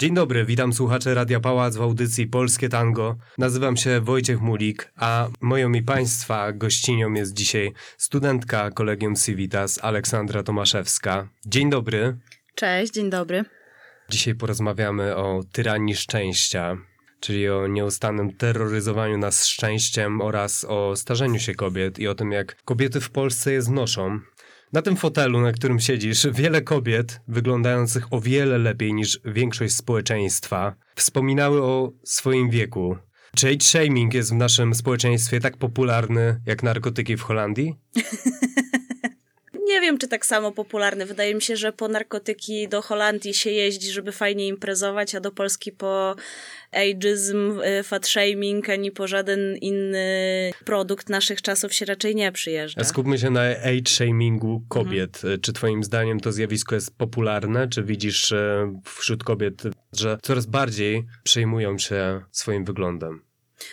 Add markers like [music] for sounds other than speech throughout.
Dzień dobry, witam słuchacze Radia Pałac w audycji Polskie Tango. Nazywam się Wojciech Mulik, a moją i Państwa gościnią jest dzisiaj studentka Kolegium Civitas Aleksandra Tomaszewska. Dzień dobry. Cześć, dzień dobry. Dzisiaj porozmawiamy o tyranii szczęścia, czyli o nieustannym terroryzowaniu nas szczęściem oraz o starzeniu się kobiet i o tym, jak kobiety w Polsce je znoszą. Na tym fotelu, na którym siedzisz, wiele kobiet, wyglądających o wiele lepiej niż większość społeczeństwa, wspominały o swoim wieku. Czy age shaming jest w naszym społeczeństwie tak popularny jak narkotyki w Holandii? [laughs] Nie wiem, czy tak samo popularny. Wydaje mi się, że po narkotyki do Holandii się jeździ, żeby fajnie imprezować, a do Polski po ageism, y, fat shaming, ani po żaden inny produkt naszych czasów się raczej nie przyjeżdża. Skupmy się na age shamingu kobiet. Mhm. Czy twoim zdaniem to zjawisko jest popularne? Czy widzisz e, wśród kobiet, że coraz bardziej przejmują się swoim wyglądem?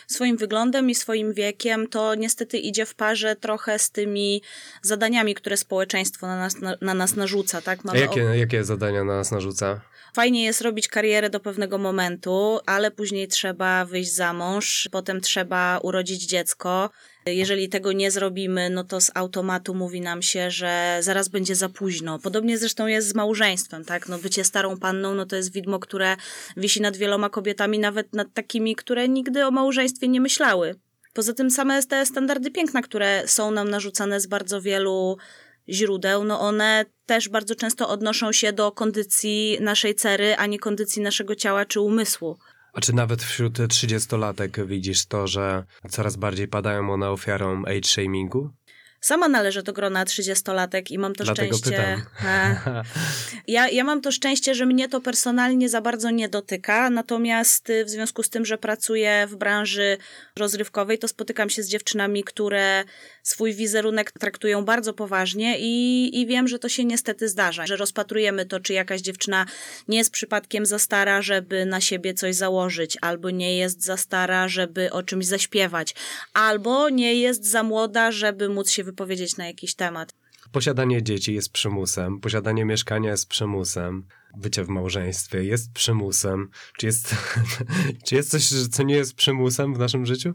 Swoim wyglądem i swoim wiekiem, to niestety idzie w parze trochę z tymi zadaniami, które społeczeństwo na nas, na, na nas narzuca. Tak? Mamy jakie, o... jakie zadania na nas narzuca? Fajnie jest robić karierę do pewnego momentu, ale później trzeba wyjść za mąż, potem trzeba urodzić dziecko. Jeżeli tego nie zrobimy, no to z automatu mówi nam się, że zaraz będzie za późno. Podobnie zresztą jest z małżeństwem, tak? No bycie starą panną, no to jest widmo, które wisi nad wieloma kobietami, nawet nad takimi, które nigdy o małżeństwie nie myślały. Poza tym same te standardy piękna, które są nam narzucane z bardzo wielu źródeł, no one też bardzo często odnoszą się do kondycji naszej cery, a nie kondycji naszego ciała czy umysłu. A czy nawet wśród trzydziestolatek widzisz to, że coraz bardziej padają one ofiarą age shamingu? Sama należę do grona trzydziestolatek i mam to Dlatego szczęście. [laughs] Ja, ja mam to szczęście, że mnie to personalnie za bardzo nie dotyka, natomiast y, w związku z tym, że pracuję w branży rozrywkowej, to spotykam się z dziewczynami, które swój wizerunek traktują bardzo poważnie i, i wiem, że to się niestety zdarza, że rozpatrujemy to, czy jakaś dziewczyna nie jest przypadkiem za stara, żeby na siebie coś założyć, albo nie jest za stara, żeby o czymś zaśpiewać, albo nie jest za młoda, żeby móc się wypowiedzieć na jakiś temat. Posiadanie dzieci jest przymusem, posiadanie mieszkania jest przymusem, bycie w małżeństwie jest przymusem. Czy jest, [laughs] czy jest coś, co nie jest przymusem w naszym życiu?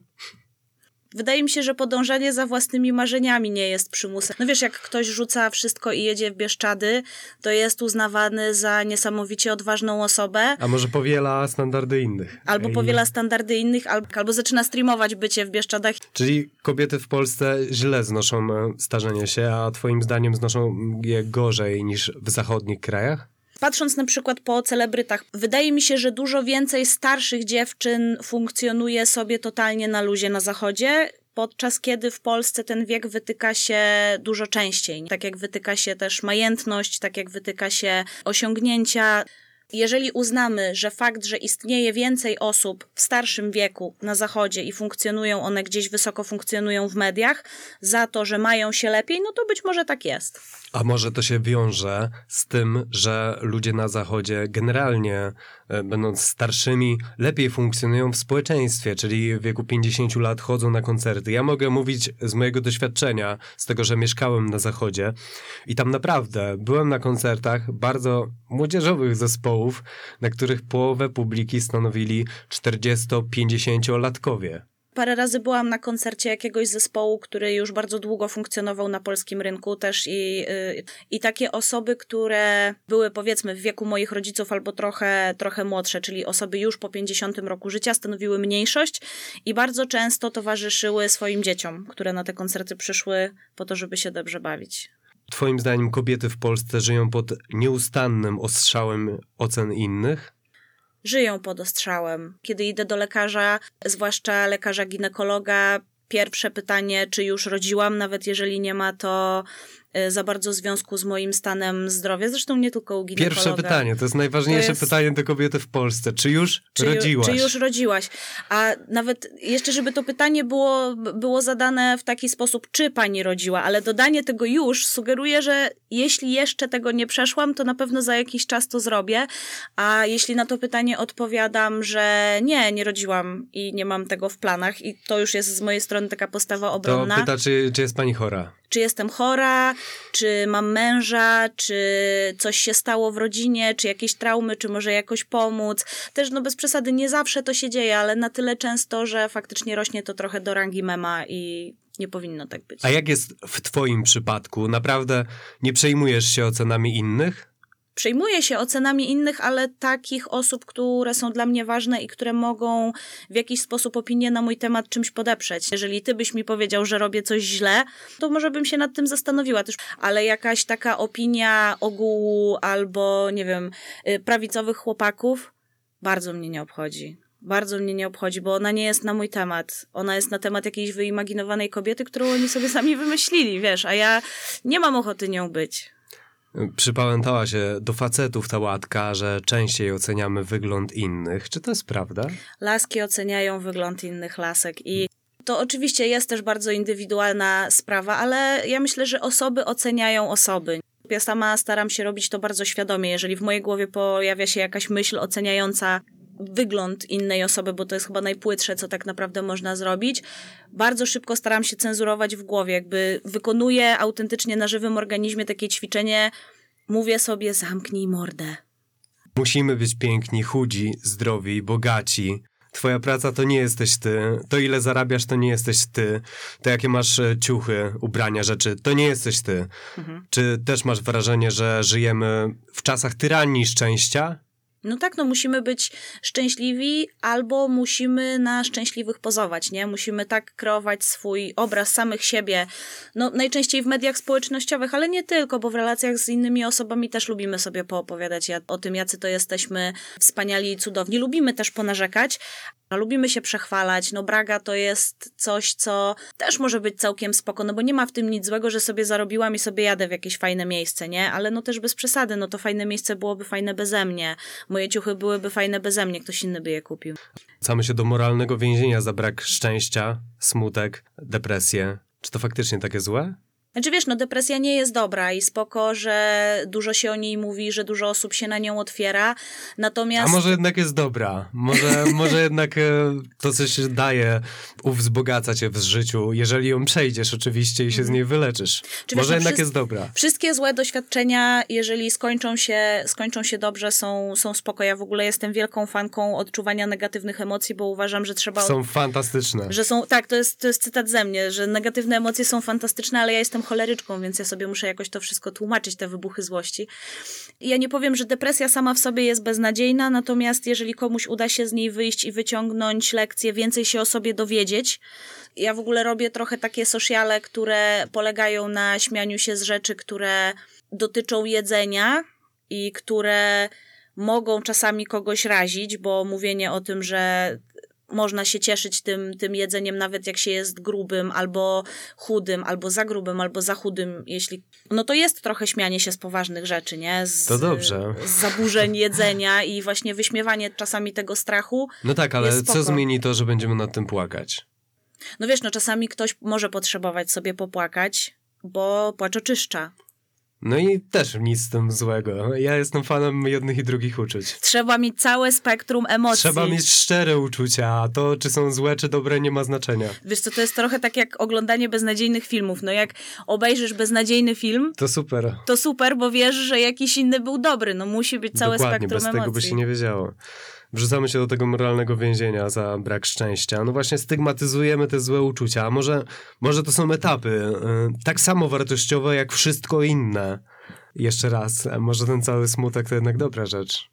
Wydaje mi się, że podążanie za własnymi marzeniami nie jest przymusem. No wiesz, jak ktoś rzuca wszystko i jedzie w Bieszczady, to jest uznawany za niesamowicie odważną osobę. A może powiela standardy innych. Albo powiela standardy innych, albo, albo zaczyna streamować bycie w Bieszczadach. Czyli kobiety w Polsce źle znoszą e, starzenie się, a twoim zdaniem znoszą je gorzej niż w zachodnich krajach? Patrząc na przykład po celebrytach, wydaje mi się, że dużo więcej starszych dziewczyn funkcjonuje sobie totalnie na luzie na zachodzie, podczas kiedy w Polsce ten wiek wytyka się dużo częściej. Tak jak wytyka się też majętność, tak jak wytyka się osiągnięcia. Jeżeli uznamy, że fakt, że istnieje więcej osób w starszym wieku na Zachodzie i funkcjonują one gdzieś wysoko funkcjonują w mediach, za to, że mają się lepiej, no to być może tak jest. A może to się wiąże z tym, że ludzie na Zachodzie generalnie, e, będąc starszymi, lepiej funkcjonują w społeczeństwie, czyli w wieku 50 lat chodzą na koncerty. Ja mogę mówić z mojego doświadczenia, z tego, że mieszkałem na Zachodzie i tam naprawdę byłem na koncertach bardzo młodzieżowych zespołów, na których połowę publiki stanowili 40-50-latkowie. Parę razy byłam na koncercie jakiegoś zespołu, który już bardzo długo funkcjonował na polskim rynku też i, y, i takie osoby, które były powiedzmy w wieku moich rodziców albo trochę, trochę młodsze, czyli osoby już po 50 roku życia stanowiły mniejszość i bardzo często towarzyszyły swoim dzieciom, które na te koncerty przyszły po to, żeby się dobrze bawić. Twoim zdaniem kobiety w Polsce żyją pod nieustannym ostrzałem ocen innych? żyją pod ostrzałem. Kiedy idę do lekarza, zwłaszcza lekarza ginekologa, pierwsze pytanie, czy już rodziłam, nawet jeżeli nie ma to za bardzo w związku z moim stanem zdrowia, zresztą nie tylko u ginekologa. Pierwsze pytanie, to jest najważniejsze to jest... pytanie do kobiety w Polsce. Czy już czy, rodziłaś? Czy już rodziłaś? A nawet jeszcze, żeby to pytanie było, było zadane w taki sposób, czy pani rodziła, ale dodanie tego już sugeruje, że jeśli jeszcze tego nie przeszłam, to na pewno za jakiś czas to zrobię, a jeśli na to pytanie odpowiadam, że nie, nie rodziłam i nie mam tego w planach i to już jest z mojej strony taka postawa obronna. To pyta, czy, czy jest pani chora? Czy jestem chora, czy mam męża, czy coś się stało w rodzinie, czy jakieś traumy, czy może jakoś pomóc. Też no bez przesady nie zawsze to się dzieje, ale na tyle często, że faktycznie rośnie to trochę do rangi mema i nie powinno tak być. A jak jest w twoim przypadku? Naprawdę nie przejmujesz się ocenami innych? Przejmuję się ocenami innych, ale takich osób, które są dla mnie ważne i które mogą w jakiś sposób opinię na mój temat czymś podeprzeć. Jeżeli ty byś mi powiedział, że robię coś źle, to może bym się nad tym zastanowiła też. Ale jakaś taka opinia ogółu albo, nie wiem, y, prawicowych chłopaków bardzo mnie nie obchodzi. Bardzo mnie nie obchodzi, bo ona nie jest na mój temat. Ona jest na temat jakiejś wyimaginowanej kobiety, którą oni sobie sami wymyślili, wiesz, a ja nie mam ochoty nią być. Przypamiętała się do facetów ta łatka, że częściej oceniamy wygląd innych. Czy to jest prawda? Laski oceniają wygląd innych lasek i to oczywiście jest też bardzo indywidualna sprawa, ale ja myślę, że osoby oceniają osoby. Ja sama staram się robić to bardzo świadomie. Jeżeli w mojej głowie pojawia się jakaś myśl oceniająca wygląd innej osoby, bo to jest chyba najpłytsze, co tak naprawdę można zrobić, bardzo szybko staram się cenzurować w głowie. Jakby wykonuję autentycznie na żywym organizmie takie ćwiczenie, mówię sobie zamknij mordę. Musimy być piękni, chudzi, zdrowi, bogaci. Twoja praca to nie jesteś ty. To ile zarabiasz, to nie jesteś ty. To jakie masz e, ciuchy, ubrania, rzeczy, to nie jesteś ty. Mhm. Czy też masz wrażenie, że żyjemy w czasach tyranii szczęścia? No tak, no musimy być szczęśliwi albo musimy na szczęśliwych pozować, nie? Musimy tak kreować swój obraz samych siebie, no najczęściej w mediach społecznościowych, ale nie tylko, bo w relacjach z innymi osobami też lubimy sobie poopowiadać o tym, jacy to jesteśmy wspaniali i cudowni. Lubimy też ponarzekać, lubimy się przechwalać. No braga to jest coś, co też może być całkiem spoko, no bo nie ma w tym nic złego, że sobie zarobiłam i sobie jadę w jakieś fajne miejsce, nie? Ale no też bez przesady, no to fajne miejsce byłoby fajne beze mnie. Moje ciuchy byłyby fajne beze mnie, ktoś inny by je kupił. Wracamy się do moralnego więzienia za brak szczęścia, smutek, depresję. Czy to faktycznie takie złe? Znaczy wiesz, no depresja nie jest dobra i spoko, że dużo się o niej mówi, że dużo osób się na nią otwiera, natomiast... A może jednak jest dobra? Może, [laughs] może jednak e, to coś daje, wzbogaca cię w życiu, jeżeli ją przejdziesz oczywiście i się z niej wyleczysz. Mhm. Czy wiesz, może no jednak jest dobra. Wszystkie złe doświadczenia, jeżeli skończą się, skończą się dobrze, są, są spoko. Ja w ogóle jestem wielką fanką odczuwania negatywnych emocji, bo uważam, że trzeba... Są fantastyczne. Że są, tak, to jest, to jest cytat ze mnie, że negatywne emocje są fantastyczne, ale ja jestem choleryczką, więc ja sobie muszę jakoś to wszystko tłumaczyć, te wybuchy złości. Ja nie powiem, że depresja sama w sobie jest beznadziejna, natomiast jeżeli komuś uda się z niej wyjść i wyciągnąć lekcje, więcej się o sobie dowiedzieć, ja w ogóle robię trochę takie sociale, które polegają na śmianiu się z rzeczy, które dotyczą jedzenia i które mogą czasami kogoś razić, bo mówienie o tym, że można się cieszyć tym, tym jedzeniem, nawet jak się jest grubym, albo chudym, albo za grubym, albo za chudym, jeśli. No to jest trochę śmianie się z poważnych rzeczy, nie? Z, To dobrze. Z zaburzeń jedzenia i właśnie wyśmiewanie czasami tego strachu. No tak, ale co zmieni to, że będziemy nad tym płakać? No wiesz, no czasami ktoś może potrzebować sobie popłakać, bo płacz oczyszcza. No i też nic z tym złego. Ja jestem fanem jednych i drugich uczuć. Trzeba mieć całe spektrum emocji. Trzeba mieć szczere uczucia, a to, czy są złe, czy dobre, nie ma znaczenia. Wiesz co, to jest trochę tak jak oglądanie beznadziejnych filmów. No jak obejrzysz beznadziejny film, To super. to super, bo wiesz, że jakiś inny był dobry. No musi być całe Dokładnie, spektrum bez emocji. tego by się nie wiedziało. Wrzucamy się do tego moralnego więzienia za brak szczęścia. No właśnie stygmatyzujemy te złe uczucia. A może, może to są etapy y, tak samo wartościowe jak wszystko inne. Jeszcze raz, a może ten cały smutek to jednak dobra rzecz.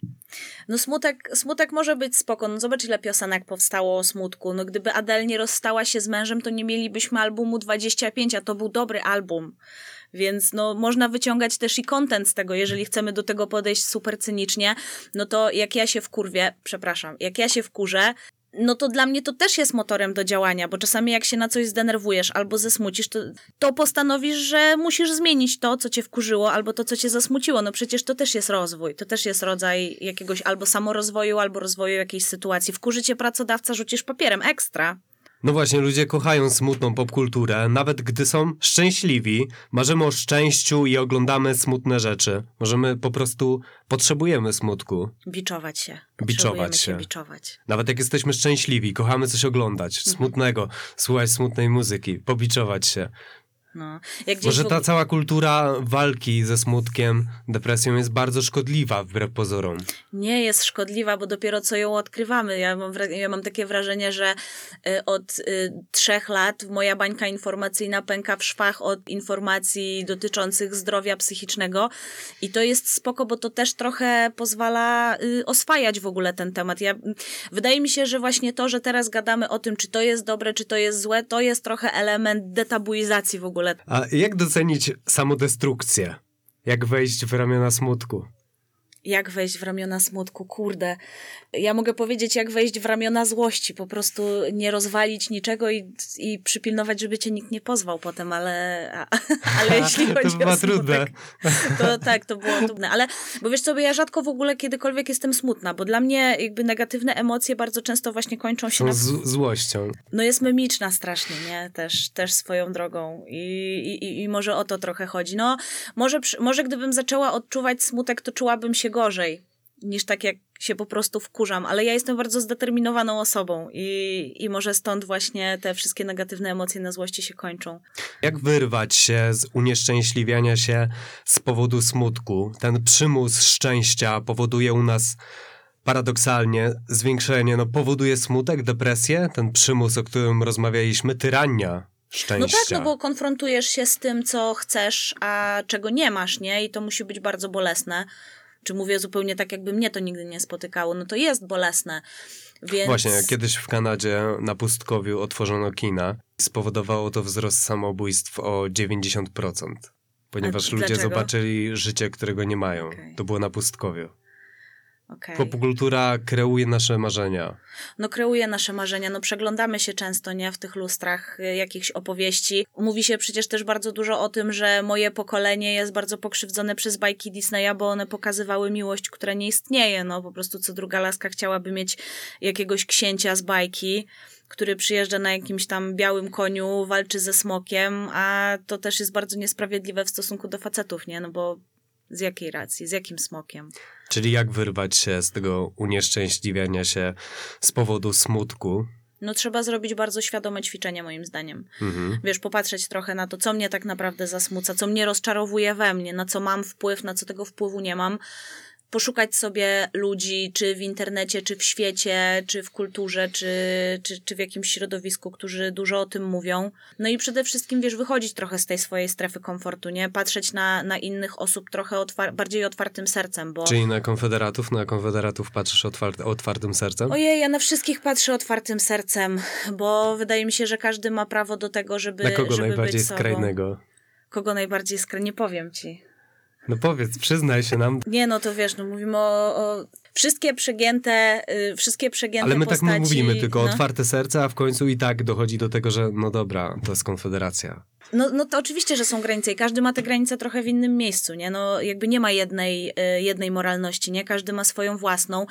No smutek, smutek może być spoko. No zobacz ile piosenek powstało o smutku. No gdyby Adele nie rozstała się z mężem, to nie mielibyśmy albumu 25, a to był dobry album. Więc no, można wyciągać też i content z tego, jeżeli chcemy do tego podejść super cynicznie, no to jak ja się wkurwię, przepraszam, jak ja się wkurzę, no to dla mnie to też jest motorem do działania, bo czasami jak się na coś zdenerwujesz albo zesmucisz, to, to postanowisz, że musisz zmienić to, co cię wkurzyło, albo to, co cię zasmuciło. No przecież to też jest rozwój, to też jest rodzaj jakiegoś albo samorozwoju, albo rozwoju jakiejś sytuacji. Wkurzy cię pracodawca, rzucisz papierem, ekstra. No właśnie, ludzie kochają smutną popkulturę, nawet gdy są szczęśliwi, marzymy o szczęściu i oglądamy smutne rzeczy. Możemy po prostu potrzebujemy smutku. Biczować się. Biczować Potrzebujemy się. biczować. Nawet jak jesteśmy szczęśliwi, kochamy coś oglądać, smutnego, słuchać smutnej muzyki, pobiczować się. No. Może ta cała kultura walki ze smutkiem, depresją jest bardzo szkodliwa wbrew pozorom. nie jest szkodliwa, bo dopiero co ją odkrywamy. Ja mam, ja mam takie wrażenie, że y, od y, trzech lat moja bańka informacyjna pęka w szwach od informacji dotyczących zdrowia psychicznego i to jest spoko, bo to też trochę pozwala y, oswajać w ogóle ten temat. Ja, wydaje mi się, że właśnie to, że teraz gadamy o tym, czy to jest dobre, czy to jest złe, to jest trochę element detabuizacji w ogóle. A jak docenić samodestrukcję? Jak wejść w ramiona smutku? Jak wejść w ramiona smutku? Kurde. Ja mogę powiedzieć, jak wejść w ramiona złości. Po prostu nie rozwalić niczego i, i przypilnować, żeby cię nikt nie pozwał potem, ale, a, [laughs] ale jeśli to chodzi była o trudne. smutek, to tak, to było trudne. Ale, bo wiesz sobie, ja rzadko w ogóle kiedykolwiek jestem smutna, bo dla mnie jakby negatywne emocje bardzo często właśnie kończą się na... z- złością. No jest memiczna strasznie, nie? Też, też swoją drogą I, i, i może o to trochę chodzi. No, może, może gdybym zaczęła odczuwać smutek, to czułabym się gorzej niż tak jak się po prostu wkurzam, ale ja jestem bardzo zdeterminowaną osobą i, i może stąd właśnie te wszystkie negatywne emocje na złości się kończą. Jak wyrwać się z unieszczęśliwiania się z powodu smutku? Ten przymus szczęścia powoduje u nas paradoksalnie zwiększenie, no powoduje smutek, depresję, ten przymus, o którym rozmawialiśmy, tyrania szczęścia. No tak, no bo konfrontujesz się z tym, co chcesz, a czego nie masz, nie? I to musi być bardzo bolesne. Czy mówię zupełnie tak, jakby mnie to nigdy nie spotykało? No to jest bolesne. Więc... Właśnie, kiedyś w Kanadzie na pustkowiu otworzono kina. Spowodowało to wzrost samobójstw o 90%. Ponieważ ludzie dlaczego? zobaczyli życie, którego nie mają. Okej. To było na pustkowiu. Okej. Popkultura kreuje nasze marzenia. no kreuje nasze marzenia, no przeglądamy się często, nie, w tych lustrach y, jakichś opowieści. Mówi się przecież też bardzo dużo o tym, że moje pokolenie jest bardzo pokrzywdzone przez bajki Disneya, bo one pokazywały miłość, która nie istnieje, no po prostu co druga laska chciałaby mieć jakiegoś księcia z bajki, który przyjeżdża na jakimś tam białym koniu, walczy ze smokiem, a to też jest bardzo niesprawiedliwe w stosunku do facetów, nie, no bo z jakiej racji, z jakim smokiem? Czyli jak wyrwać się z tego unieszczęśliwiania się z powodu smutku. No trzeba zrobić bardzo świadome ćwiczenie moim zdaniem. Mhm. wiesz, popatrzeć trochę na to, co mnie tak naprawdę zasmuca, co mnie rozczarowuje we mnie, na co mam wpływ, na co tego wpływu nie mam. Poszukać sobie ludzi, czy w internecie, czy w świecie, czy w kulturze, czy, czy, czy w jakimś środowisku, którzy dużo o tym mówią. No i przede wszystkim, wiesz, wychodzić trochę z tej swojej strefy komfortu, nie? Patrzeć na, na innych osób trochę otwar- bardziej otwartym sercem, bo... Czyli na konfederatów, na konfederatów patrzysz otwart- otwartym sercem? Ojej, ja na wszystkich patrzę otwartym sercem, bo wydaje mi się, że każdy ma prawo do tego, żeby, na kogo żeby najbardziej skrajnego? Kogo najbardziej skrajnie? Nie powiem ci. No powiedz, przyznaj się nam. Nie, no to wiesz, no mówimy o, o wszystkie przegięte, y, wszystkie przegięte Ale my postaci. tak nie mówimy, tylko no. otwarte serce, a w końcu i tak dochodzi do tego, że no dobra, to jest konfederacja. No, no to oczywiście, że są granice i każdy ma te granice trochę w innym miejscu, nie? No jakby nie ma jednej, y, jednej moralności, nie? Każdy ma swoją własną.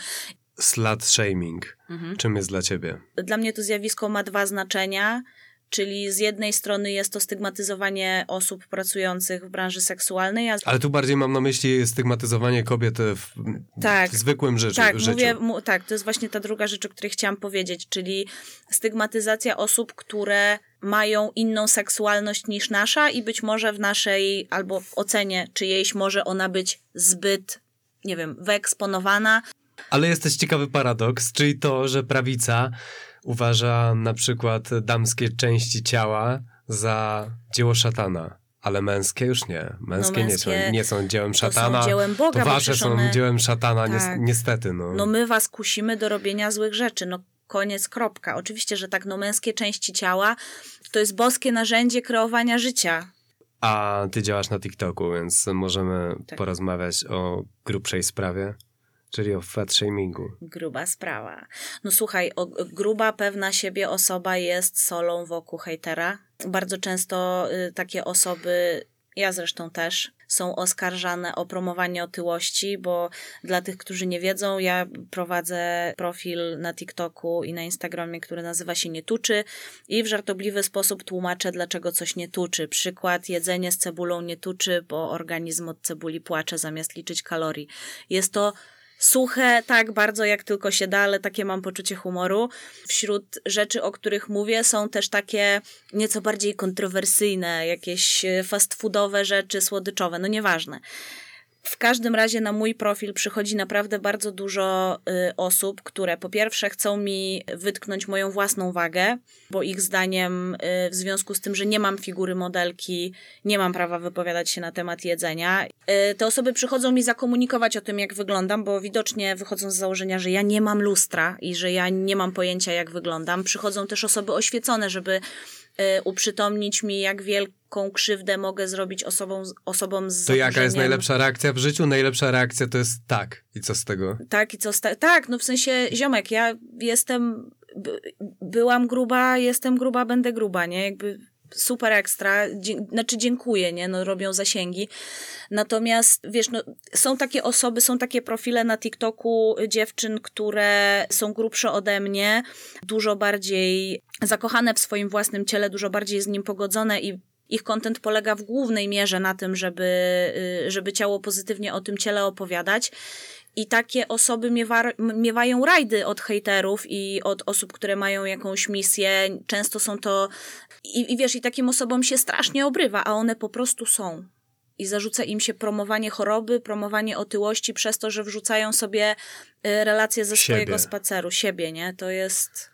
Slut shaming. Mhm. Czym jest dla ciebie? Dla mnie to zjawisko ma dwa znaczenia. Czyli z jednej strony jest to stygmatyzowanie osób pracujących w branży seksualnej, a Ale tu bardziej mam na myśli stygmatyzowanie kobiet w, Tak. w zwykłym życiu. Tak, życiu. mówię, mu, tak, to jest właśnie ta druga rzecz, o której chciałam powiedzieć, czyli stygmatyzacja osób, które mają inną seksualność niż nasza i być może w naszej albo w ocenie czyjejś może ona być zbyt, nie wiem, wyeksponowana. Ale jest też ciekawy paradoks, czyli to, że prawica uważa na przykład damskie części ciała za dzieło szatana. Ale męskie już nie. Męskie, nie, są, No męskie nie są dziełem to są szatana. dziełem Boga, to wasze są one- dziełem szatana, Tak. niestety. No. No my was kusimy do robienia złych rzeczy, no koniec, kropka. Oczywiście, że tak, no męskie części ciała to jest boskie narzędzie kreowania życia. A ty działasz na TikToku, więc możemy Tak. porozmawiać o grubszej sprawie, czyli o fat shamingu. Gruba sprawa. No słuchaj, o, gruba, pewna siebie osoba jest solą wokół hejtera. Bardzo często y, takie osoby, ja zresztą też, są oskarżane o promowanie otyłości, bo dla tych, którzy nie wiedzą, ja prowadzę profil na TikToku i na Instagramie, który nazywa się Nie Tuczy i w żartobliwy sposób tłumaczę, dlaczego coś nie tuczy. Przykład, jedzenie z cebulą nie tuczy, bo organizm od cebuli płacze zamiast liczyć kalorii. Jest to Suche, tak, bardzo jak tylko się da, ale takie mam poczucie humoru. Wśród rzeczy, o których mówię, są też takie nieco bardziej kontrowersyjne, jakieś e, fast foodowe rzeczy, słodyczowe, no nieważne. W każdym razie na mój profil przychodzi naprawdę bardzo dużo y, osób, które po pierwsze chcą mi wytknąć moją własną wagę, bo ich zdaniem y, w związku z tym, że nie mam figury modelki, nie mam prawa wypowiadać się na temat jedzenia. Y, te osoby przychodzą mi zakomunikować o tym, jak wyglądam, bo widocznie wychodzą z założenia, że ja nie mam lustra i że ja nie mam pojęcia, jak wyglądam. Przychodzą też osoby oświecone, żeby uprzytomnić mi, jak wielką krzywdę mogę zrobić osobom, osobom z To jaka jest najlepsza reakcja w życiu? Najlepsza reakcja to jest tak. I co z tego? Tak, i co sta- tak, no w sensie, ziomek, ja jestem, by, byłam gruba, jestem gruba, będę gruba, nie? Jakby super ekstra, dzie- znaczy dziękuję, nie? No robią zasięgi. Natomiast, wiesz, no są takie osoby, są takie profile na TikToku dziewczyn, które są grubsze ode mnie, dużo bardziej zakochane w swoim własnym ciele, dużo bardziej z nim pogodzone i ich content polega w głównej mierze na tym, żeby, y, żeby ciało pozytywnie o tym ciele opowiadać. I takie osoby miewa, miewają rajdy od hejterów i od osób, które mają jakąś misję. Często są to. I, I wiesz, i takim osobom się strasznie obrywa, a one po prostu są. I zarzuca im się promowanie choroby, promowanie otyłości przez to, że wrzucają sobie y, relacje ze Siebie. swojego spaceru, siebie, nie? To jest.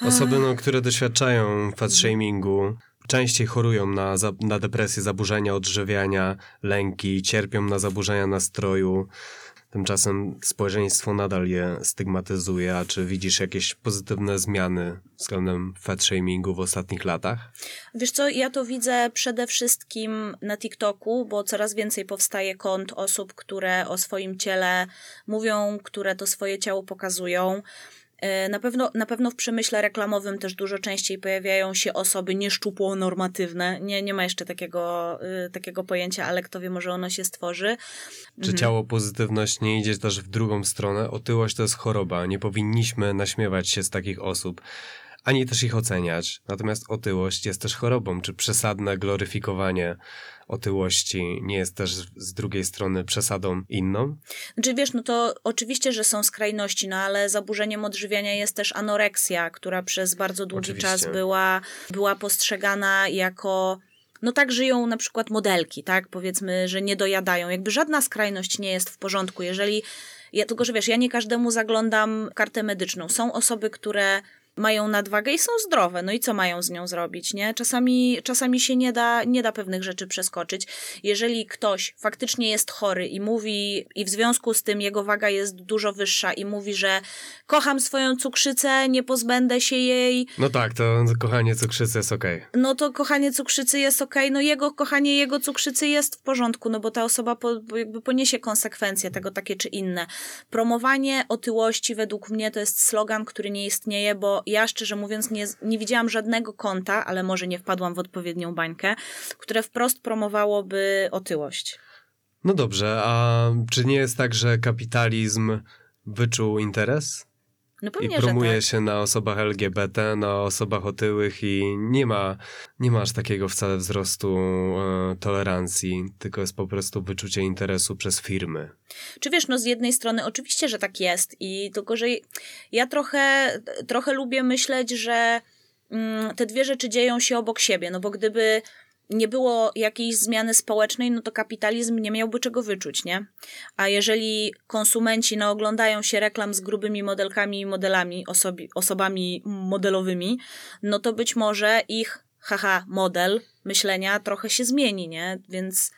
Osoby, no, które doświadczają fat shamingu, częściej chorują na, na depresję, zaburzenia odżywiania, lęki, cierpią na zaburzenia nastroju. Tymczasem społeczeństwo nadal je stygmatyzuje. A czy widzisz jakieś pozytywne zmiany względem fat shamingu w ostatnich latach? Wiesz co, ja to widzę przede wszystkim na TikToku, bo coraz więcej powstaje kont osób, które o swoim ciele mówią, które to swoje ciało pokazują. E, Na pewno, na pewno w przemyśle reklamowym też dużo częściej pojawiają się osoby nieszczupło-normatywne. Nie, nie ma jeszcze takiego, y, takiego pojęcia, ale kto wie, może ono się stworzy. Czy ciało pozytywność nie idzie też w drugą stronę? Otyłość to jest choroba. Nie powinniśmy naśmiewać się z takich osób, ani też ich oceniać. Natomiast otyłość jest też chorobą. Czy przesadne gloryfikowanie otyłości nie jest też z drugiej strony przesadą inną? Znaczy wiesz, no to oczywiście, że są skrajności, no ale zaburzeniem odżywiania jest też anoreksja, która przez bardzo długi Oczywiście. czas była, była postrzegana jako. No tak żyją na przykład modelki, tak? Powiedzmy, że nie dojadają. Jakby żadna skrajność nie jest w porządku. Jeżeli. Ja, tylko, że wiesz, ja nie każdemu zaglądam kartę medyczną. Są osoby, które mają nadwagę i są zdrowe. No i co mają z nią zrobić, nie? Czasami, czasami się nie da, nie da pewnych rzeczy przeskoczyć. Jeżeli ktoś faktycznie jest chory i mówi, i w związku z tym jego waga jest dużo wyższa i mówi, że kocham swoją cukrzycę, nie pozbędę się jej, No tak, to kochanie cukrzycy jest okej. no to kochanie cukrzycy jest okej, no jego kochanie jego cukrzycy jest w porządku, no bo ta osoba po, jakby poniesie konsekwencje tego takie czy inne. Promowanie otyłości według mnie to jest slogan, który nie istnieje, bo ja szczerze mówiąc nie, nie widziałam żadnego konta, ale może nie wpadłam w odpowiednią bańkę, które wprost promowałoby otyłość. No dobrze, a czy nie jest tak, że kapitalizm wyczuł interes? No I pewnie, że promuje tak. się na osobach LGBT, na osobach otyłych i nie ma, nie ma aż takiego wcale wzrostu e, tolerancji, tylko jest po prostu wyczucie interesu przez firmy. Czy wiesz, no z jednej strony oczywiście, że tak jest i tylko, że ja trochę, trochę lubię myśleć, że mm, te dwie rzeczy dzieją się obok siebie, no bo gdyby nie było jakiejś zmiany społecznej, no to kapitalizm nie miałby czego wyczuć, nie? A jeżeli konsumenci naoglądają się reklam z grubymi modelkami i modelami, osobi, osobami modelowymi, no to być może ich, haha, model myślenia trochę się zmieni, nie? Więc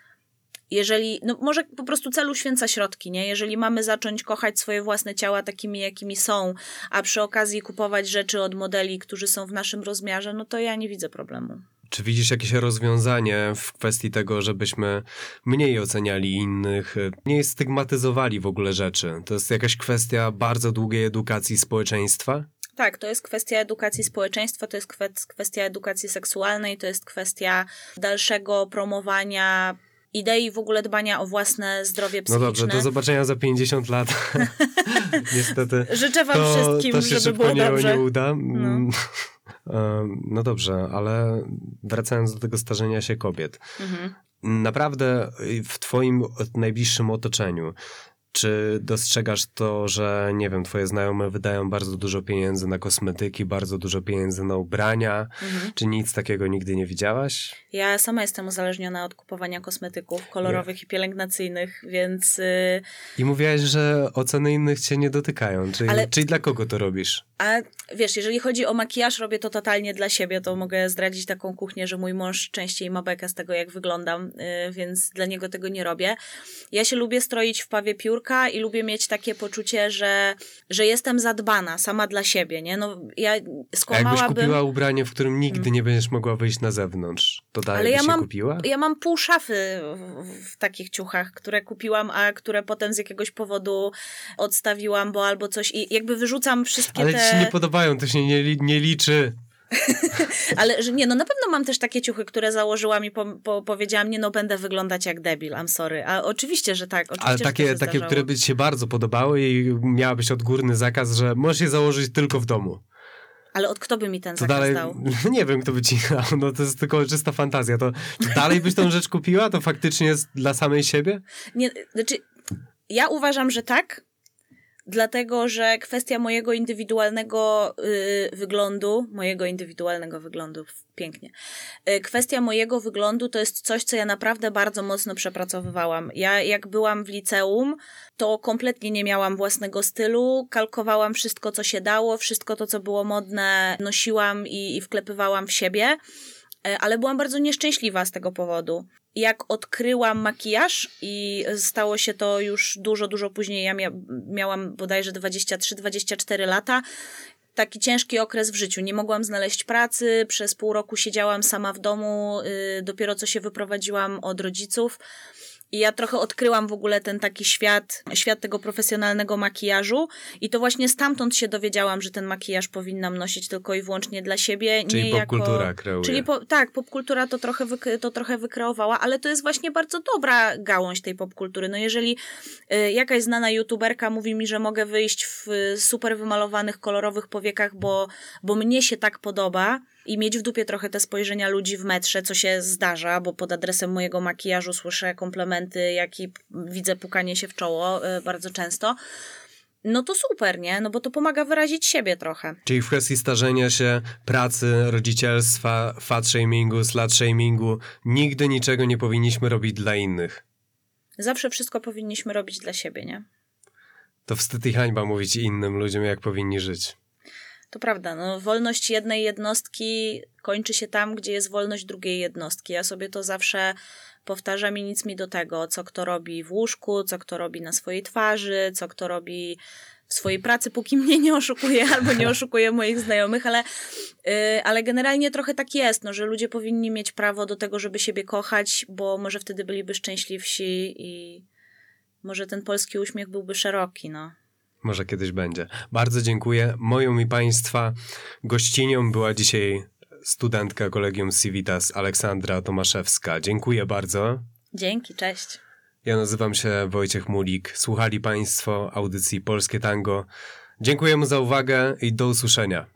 jeżeli, no może po prostu celu święca środki, nie? Jeżeli mamy zacząć kochać swoje własne ciała takimi, jakimi są, a przy okazji kupować rzeczy od modeli, którzy są w naszym rozmiarze, no to ja nie widzę problemu. Czy widzisz jakieś rozwiązanie w kwestii tego, żebyśmy mniej oceniali innych, e, nie stygmatyzowali w ogóle rzeczy? To jest jakaś kwestia bardzo długiej edukacji społeczeństwa? Tak, to jest kwestia edukacji społeczeństwa, to jest kwe- kwestia edukacji seksualnej, to jest kwestia dalszego promowania idei w ogóle dbania o własne zdrowie No psychiczne. dobrze, do zobaczenia za 50 lat. [laughs] Niestety. Życzę wam to, wszystkim, to się żeby było nie, dobrze. nie uda. Mm. [laughs] Em, No dobrze, ale wracając do tego starzenia się kobiet. Mhm. Naprawdę w twoim najbliższym otoczeniu, Czy dostrzegasz to, że nie wiem, twoje znajome wydają bardzo dużo pieniędzy na kosmetyki, bardzo dużo pieniędzy na ubrania? Mhm. Czy nic takiego nigdy nie widziałaś? Ja sama jestem uzależniona od kupowania kosmetyków kolorowych i pielęgnacyjnych, więc. y, I mówiłaś, że oceny innych cię nie dotykają. Czyli, Ale- czyli dla kogo to robisz? A wiesz, jeżeli chodzi o makijaż, robię to totalnie dla siebie, to mogę zdradzić taką kuchnię, że mój mąż częściej ma bekę z tego, jak wyglądam, y, więc dla niego tego nie robię. Ja się lubię stroić w pawie piórka i lubię mieć takie poczucie, że, że jestem zadbana sama dla siebie, nie? No, ja A jakbyś skłamałabym... kupiła ubranie, w którym nigdy nie będziesz mogła wyjść na zewnątrz, to dalej Ale ja się mam- kupiła? Ja mam pół szafy w, w takich ciuchach, które kupiłam, a które potem z jakiegoś powodu odstawiłam, bo albo coś i jakby wyrzucam wszystkie Ale te... ci się nie podobają, to się nie, nie liczy. [laughs] Ale że nie, no na pewno mam też takie ciuchy, które założyłam i po, po, powiedziałam, nie no, będę wyglądać jak debil, I'm sorry. A oczywiście, że tak. Oczywiście, Ale to takie, takie zdarzało. które by ci się bardzo podobały i miałabyś odgórny zakaz, że możesz je założyć tylko w domu. Ale od kto by mi ten To zakaz dalej, dał? [laughs] nie wiem kto by ci [laughs] dał, no to jest tylko czysta fantazja. To czy dalej byś tą rzecz kupiła? To faktycznie jest dla samej siebie? Nie, znaczy, ja uważam, że tak, dlatego że kwestia mojego indywidualnego y, wyglądu, mojego indywidualnego wyglądu, pięknie. Y, kwestia mojego wyglądu to jest coś, co ja naprawdę bardzo mocno przepracowywałam. Ja, jak byłam w liceum, to kompletnie nie miałam własnego stylu, kalkowałam wszystko, co się dało, wszystko to, co było modne, nosiłam i, i wklepywałam w siebie. E, ale byłam bardzo nieszczęśliwa z tego powodu. Jak odkryłam makijaż i stało się to już dużo, dużo później, ja mia miałam bodajże 23-24 lata, taki ciężki okres w życiu. Nie mogłam znaleźć pracy, przez pół roku siedziałam sama w domu, y, dopiero co się wyprowadziłam od rodziców. I ja trochę odkryłam w ogóle ten taki świat, świat tego profesjonalnego makijażu i to właśnie stamtąd się dowiedziałam, że ten makijaż powinnam nosić tylko i wyłącznie dla siebie. Czyli nie popkultura jako... kreuje. Czyli po, tak, popkultura to trochę, wyk- to trochę wykreowała, ale to jest właśnie bardzo dobra gałąź tej popkultury. No jeżeli y, jakaś znana youtuberka mówi mi, że mogę wyjść w super wymalowanych, kolorowych powiekach, bo, bo mnie się tak podoba i mieć w dupie trochę te spojrzenia ludzi w metrze, co się zdarza, bo pod adresem mojego makijażu słyszę komplementy, jak i widzę pukanie się w czoło y, bardzo często. No to super, nie? No bo to pomaga wyrazić siebie trochę. Czyli w kwestii starzenia się, pracy, rodzicielstwa, fat shamingu, slut shamingu, nigdy niczego nie powinniśmy robić dla innych. Zawsze wszystko powinniśmy robić dla siebie, nie? To wstyd i hańba mówić innym ludziom, jak powinni żyć. To prawda, no, wolność jednej jednostki kończy się tam, gdzie jest wolność drugiej jednostki. Ja sobie to zawsze powtarzam i nic mi do tego, co kto robi w łóżku, co kto robi na swojej twarzy, co kto robi w swojej pracy, póki mnie nie oszukuje [laughs] albo nie oszukuje moich znajomych, ale, yy, ale generalnie trochę tak jest, no, że ludzie powinni mieć prawo do tego, żeby siebie kochać, bo może wtedy byliby szczęśliwsi i może ten polski uśmiech byłby szeroki, no. Może kiedyś będzie. Bardzo dziękuję. Moją i Państwa gościnią była dzisiaj studentka Kolegium Civitas Aleksandra Tomaszewska. Dziękuję bardzo. Dzięki, cześć. Ja nazywam się Wojciech Mulik. Słuchali Państwo audycji Polskie Tango. Dziękujemy za uwagę i do usłyszenia.